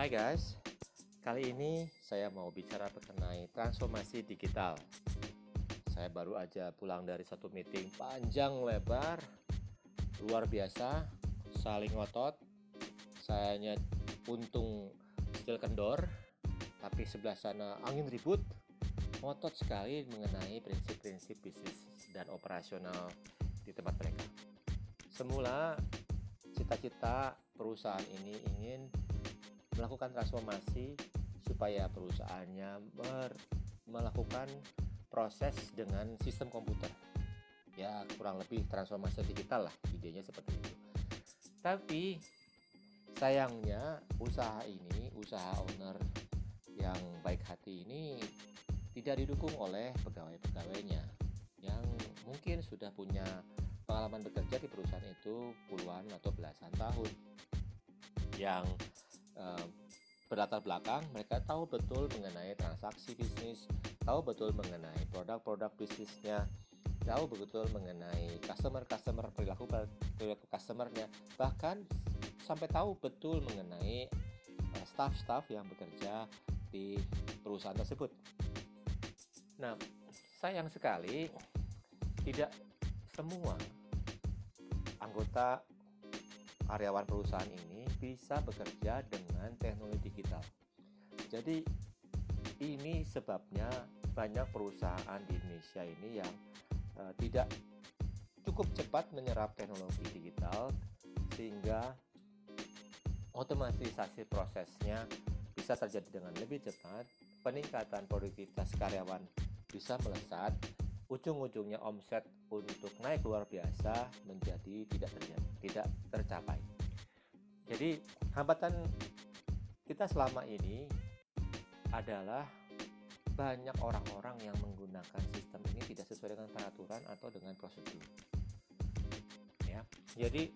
Hai guys, kali ini saya mau bicara mengenai transformasi digital. Saya baru aja pulang dari satu meeting panjang lebar, luar biasa, saling ngotot. Sayanya untung still kendor, tapi sebelah sana angin ribut, ngotot sekali mengenai prinsip-prinsip bisnis dan operasional di tempat mereka. Semula cita-cita perusahaan ini ingin melakukan transformasi supaya perusahaannya melakukan proses dengan sistem komputer. Ya, kurang lebih transformasi digital lah, idenya seperti itu. Tapi sayangnya usaha ini, usaha owner yang baik hati ini tidak didukung oleh pegawai-pegawainya yang mungkin sudah punya pengalaman bekerja di perusahaan itu puluhan atau belasan tahun yang berlatar belakang mereka tahu betul mengenai transaksi bisnis tahu betul mengenai produk-produk bisnisnya tahu betul mengenai customer-customer perilaku perilaku customernya bahkan sampai tahu betul mengenai uh, staff-staff yang bekerja di perusahaan tersebut. Nah, sayang sekali tidak semua anggota karyawan perusahaan ini bisa bekerja dengan teknologi digital. Jadi ini sebabnya banyak perusahaan di Indonesia ini yang uh, tidak cukup cepat menyerap teknologi digital sehingga otomatisasi prosesnya bisa terjadi dengan lebih cepat, peningkatan produktivitas karyawan bisa melesat, ujung-ujungnya omset untuk naik luar biasa menjadi tidak terjadi, tidak tercapai. Jadi hambatan kita selama ini adalah banyak orang-orang yang menggunakan sistem ini tidak sesuai dengan peraturan atau dengan prosedur. Ya, jadi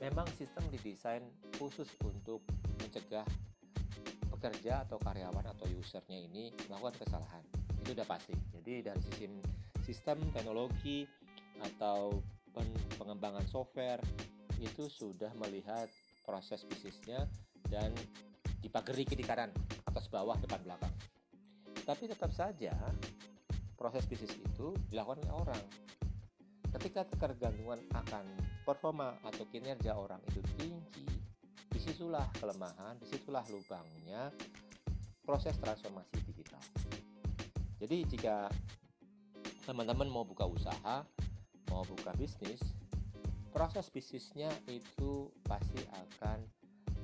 memang sistem didesain khusus untuk mencegah pekerja atau karyawan atau usernya ini melakukan kesalahan itu udah pasti jadi dari sisi sistem teknologi atau pengembangan software itu sudah melihat proses bisnisnya dan dipagari kiri kanan atas bawah depan belakang. Tapi tetap saja proses bisnis itu dilakukan oleh orang. Ketika ketergantungan akan performa atau kinerja orang itu tinggi di situlah kelemahan di situlah lubangnya proses transformasi digital. Jadi jika teman-teman mau buka usaha, mau buka bisnis, proses bisnisnya itu pasti akan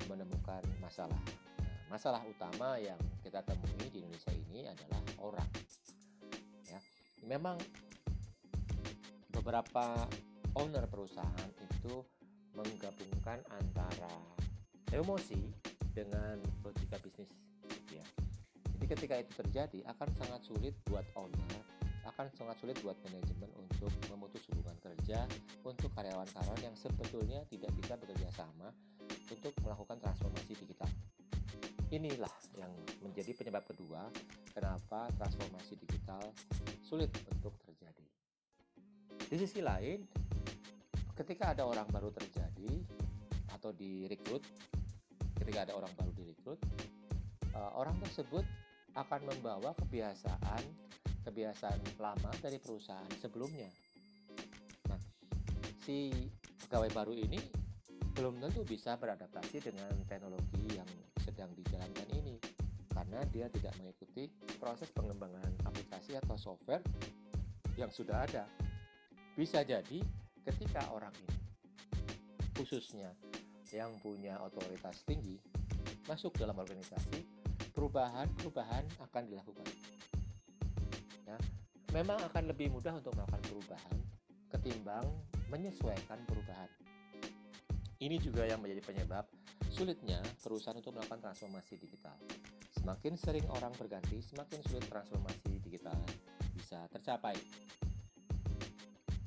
menemukan masalah. Nah, masalah utama yang kita temui di Indonesia ini adalah orang. Ya, memang beberapa owner perusahaan itu menggabungkan antara emosi dengan logika bisnis, ya jadi ketika itu terjadi akan sangat sulit buat owner, akan sangat sulit buat manajemen untuk memutus kerja untuk karyawan-karyawan yang sebetulnya tidak bisa bekerja sama untuk melakukan transformasi digital. Inilah yang menjadi penyebab kedua kenapa transformasi digital sulit untuk terjadi. Di sisi lain, ketika ada orang baru terjadi atau direkrut, ketika ada orang baru direkrut, eh, orang tersebut akan membawa kebiasaan kebiasaan lama dari perusahaan sebelumnya. Si pegawai baru ini belum tentu bisa beradaptasi dengan teknologi yang sedang dijalankan ini karena dia tidak mengikuti proses pengembangan aplikasi atau software yang sudah ada. Bisa jadi ketika orang ini khususnya yang punya otoritas tinggi masuk dalam organisasi perubahan-perubahan akan dilakukan. Ya, memang akan lebih mudah untuk melakukan perubahan ketimbang menyesuaikan perubahan. Ini juga yang menjadi penyebab sulitnya perusahaan untuk melakukan transformasi digital. Semakin sering orang berganti, semakin sulit transformasi digital bisa tercapai.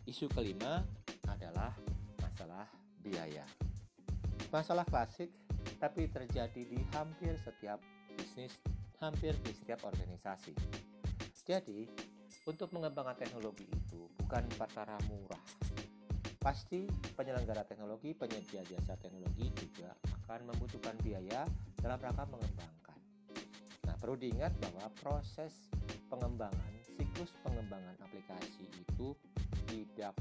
Isu kelima adalah masalah biaya. Masalah klasik tapi terjadi di hampir setiap bisnis hampir di setiap organisasi. Jadi, untuk mengembangkan teknologi itu bukan perkara murah. Pasti penyelenggara teknologi, penyedia jasa teknologi juga akan membutuhkan biaya dalam rangka mengembangkan. Nah, perlu diingat bahwa proses pengembangan, siklus pengembangan aplikasi itu tidak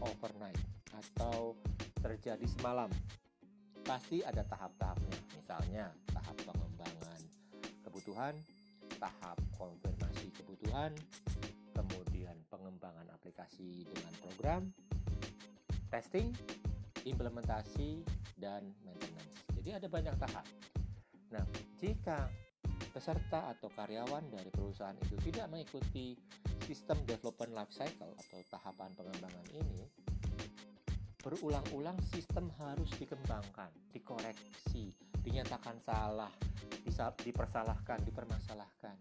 overnight atau terjadi semalam. Pasti ada tahap-tahapnya. Misalnya, tahap pengembangan kebutuhan, tahap konfirmasi kebutuhan, kemudian pengembangan aplikasi dengan program, testing, implementasi, dan maintenance. Jadi ada banyak tahap. Nah, jika peserta atau karyawan dari perusahaan itu tidak mengikuti sistem development life cycle atau tahapan pengembangan ini, berulang-ulang sistem harus dikembangkan, dikoreksi, dinyatakan salah, dipersalahkan, dipermasalahkan.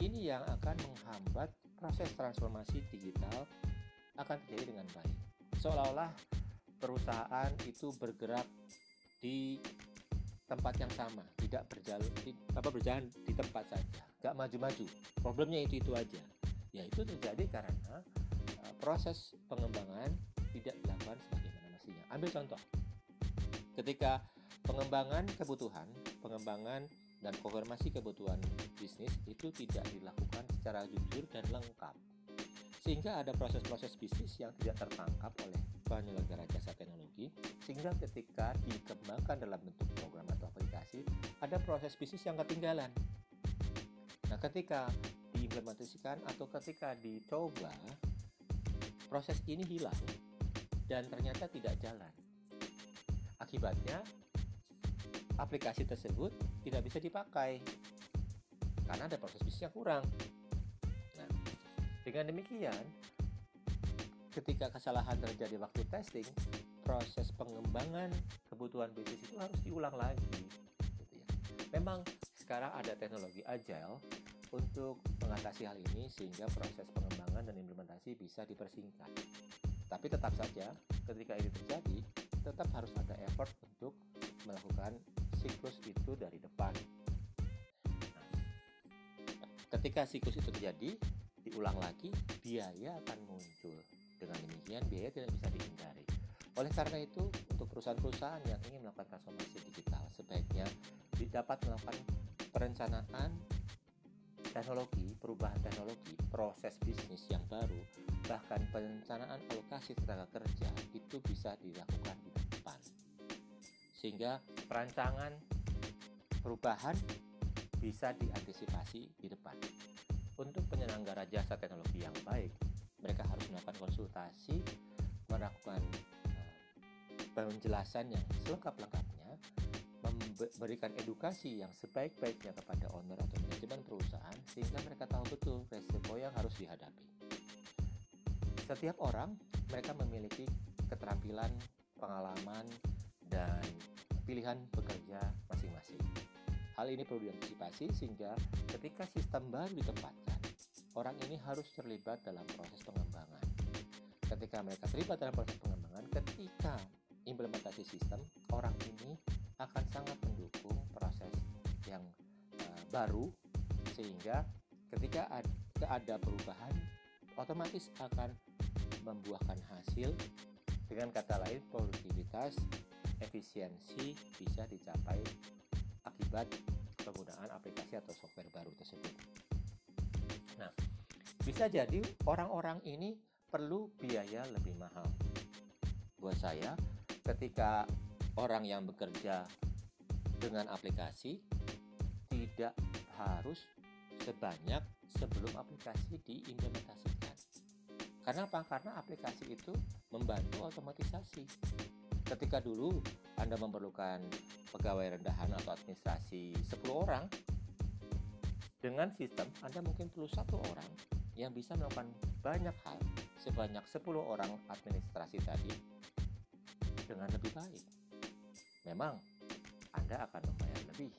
Ini yang akan menghambat proses transformasi digital akan terjadi dengan baik. Seolah-olah perusahaan itu bergerak di tempat yang sama, tidak berjalan di, apa berjalan di tempat saja, nggak maju-maju. Problemnya itu itu aja. Ya itu terjadi karena uh, proses pengembangan tidak dilakukan sebagaimana mestinya. Ambil contoh, ketika pengembangan kebutuhan, pengembangan dan konfirmasi kebutuhan bisnis itu tidak dilakukan secara jujur dan lengkap. Sehingga ada proses-proses bisnis yang tidak tertangkap oleh penyelenggara jasa teknologi, sehingga ketika dikembangkan dalam bentuk program atau aplikasi, ada proses bisnis yang ketinggalan. Nah, ketika diimplementasikan atau ketika dicoba, proses ini hilang dan ternyata tidak jalan. Akibatnya, aplikasi tersebut tidak bisa dipakai karena ada proses bisnis yang kurang. Dengan demikian, ketika kesalahan terjadi waktu testing, proses pengembangan kebutuhan bisnis itu harus diulang lagi. Gitu ya. Memang sekarang ada teknologi agile untuk mengatasi hal ini sehingga proses pengembangan dan implementasi bisa dipersingkat. Tapi tetap saja, ketika ini terjadi, tetap harus ada effort untuk melakukan siklus itu dari depan. Nah, ketika siklus itu terjadi, diulang lagi, biaya akan muncul. Dengan demikian, biaya tidak bisa dihindari. Oleh karena itu, untuk perusahaan-perusahaan yang ingin melakukan transformasi digital, sebaiknya dapat melakukan perencanaan teknologi, perubahan teknologi, proses bisnis yang baru, bahkan perencanaan alokasi tenaga kerja itu bisa dilakukan di depan. Sehingga perancangan perubahan bisa diantisipasi di depan. Untuk penyelenggara jasa teknologi yang baik, mereka harus melakukan konsultasi, melakukan uh, penjelasan yang selengkap-lengkapnya memberikan edukasi yang sebaik-baiknya kepada owner atau manajemen perusahaan sehingga mereka tahu betul resiko yang harus dihadapi. Setiap orang mereka memiliki keterampilan, pengalaman, dan pilihan bekerja masing-masing. Hal ini perlu diantisipasi sehingga ketika sistem baru ditempatkan, orang ini harus terlibat dalam proses pengembangan. Ketika mereka terlibat dalam proses pengembangan, ketika implementasi sistem, orang ini akan sangat mendukung proses yang uh, baru sehingga ketika ada, ada perubahan otomatis akan membuahkan hasil dengan kata lain produktivitas efisiensi bisa dicapai akibat penggunaan aplikasi atau software baru tersebut. Nah, bisa jadi orang-orang ini perlu biaya lebih mahal. Buat saya, ketika orang yang bekerja dengan aplikasi tidak harus sebanyak sebelum aplikasi diimplementasikan. Karena apa? Karena aplikasi itu membantu otomatisasi. Ketika dulu Anda memerlukan pegawai rendahan atau administrasi 10 orang, dengan sistem Anda mungkin perlu satu orang yang bisa melakukan banyak hal sebanyak 10 orang administrasi tadi dengan lebih baik memang Anda akan membayar lebih.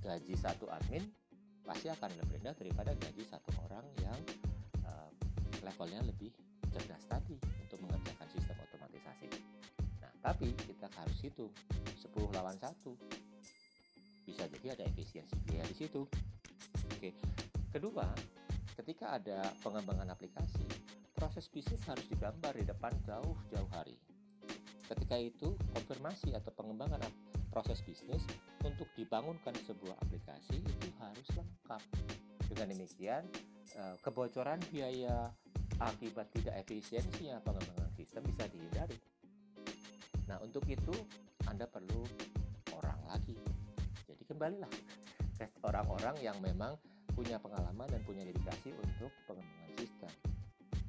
Gaji satu admin pasti akan lebih rendah daripada gaji satu orang yang uh, levelnya lebih cerdas tadi untuk mengerjakan sistem otomatisasi. Nah, tapi kita harus hitung 10 lawan 1. Bisa jadi ada efisiensi biaya di situ. Oke. Kedua, ketika ada pengembangan aplikasi, proses bisnis harus digambar di depan jauh-jauh hari. Ketika itu, konfirmasi atau pengembangan proses bisnis untuk dibangunkan sebuah aplikasi itu harus lengkap. Dengan demikian, eh, kebocoran biaya akibat tidak efisiensinya pengembangan sistem bisa dihindari. Nah, untuk itu Anda perlu orang lagi. Kembalilah ke orang-orang yang memang punya pengalaman dan punya dedikasi untuk pengembangan sistem.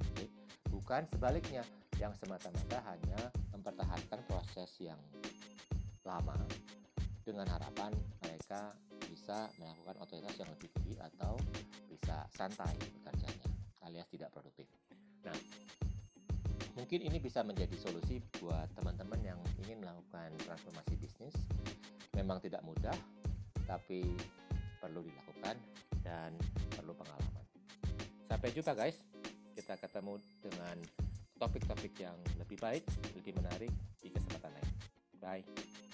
Oke. Bukan sebaliknya yang semata-mata hanya mempertahankan proses yang lama dengan harapan mereka bisa melakukan otoritas yang lebih tinggi atau bisa santai bekerjanya alias tidak produktif. Nah, mungkin ini bisa menjadi solusi buat teman-teman yang ingin melakukan transformasi bisnis. Memang tidak mudah, tapi perlu dilakukan dan perlu pengalaman. Sampai jumpa guys. Kita ketemu dengan topik-topik yang lebih baik, lebih menarik di kesempatan lain. Bye.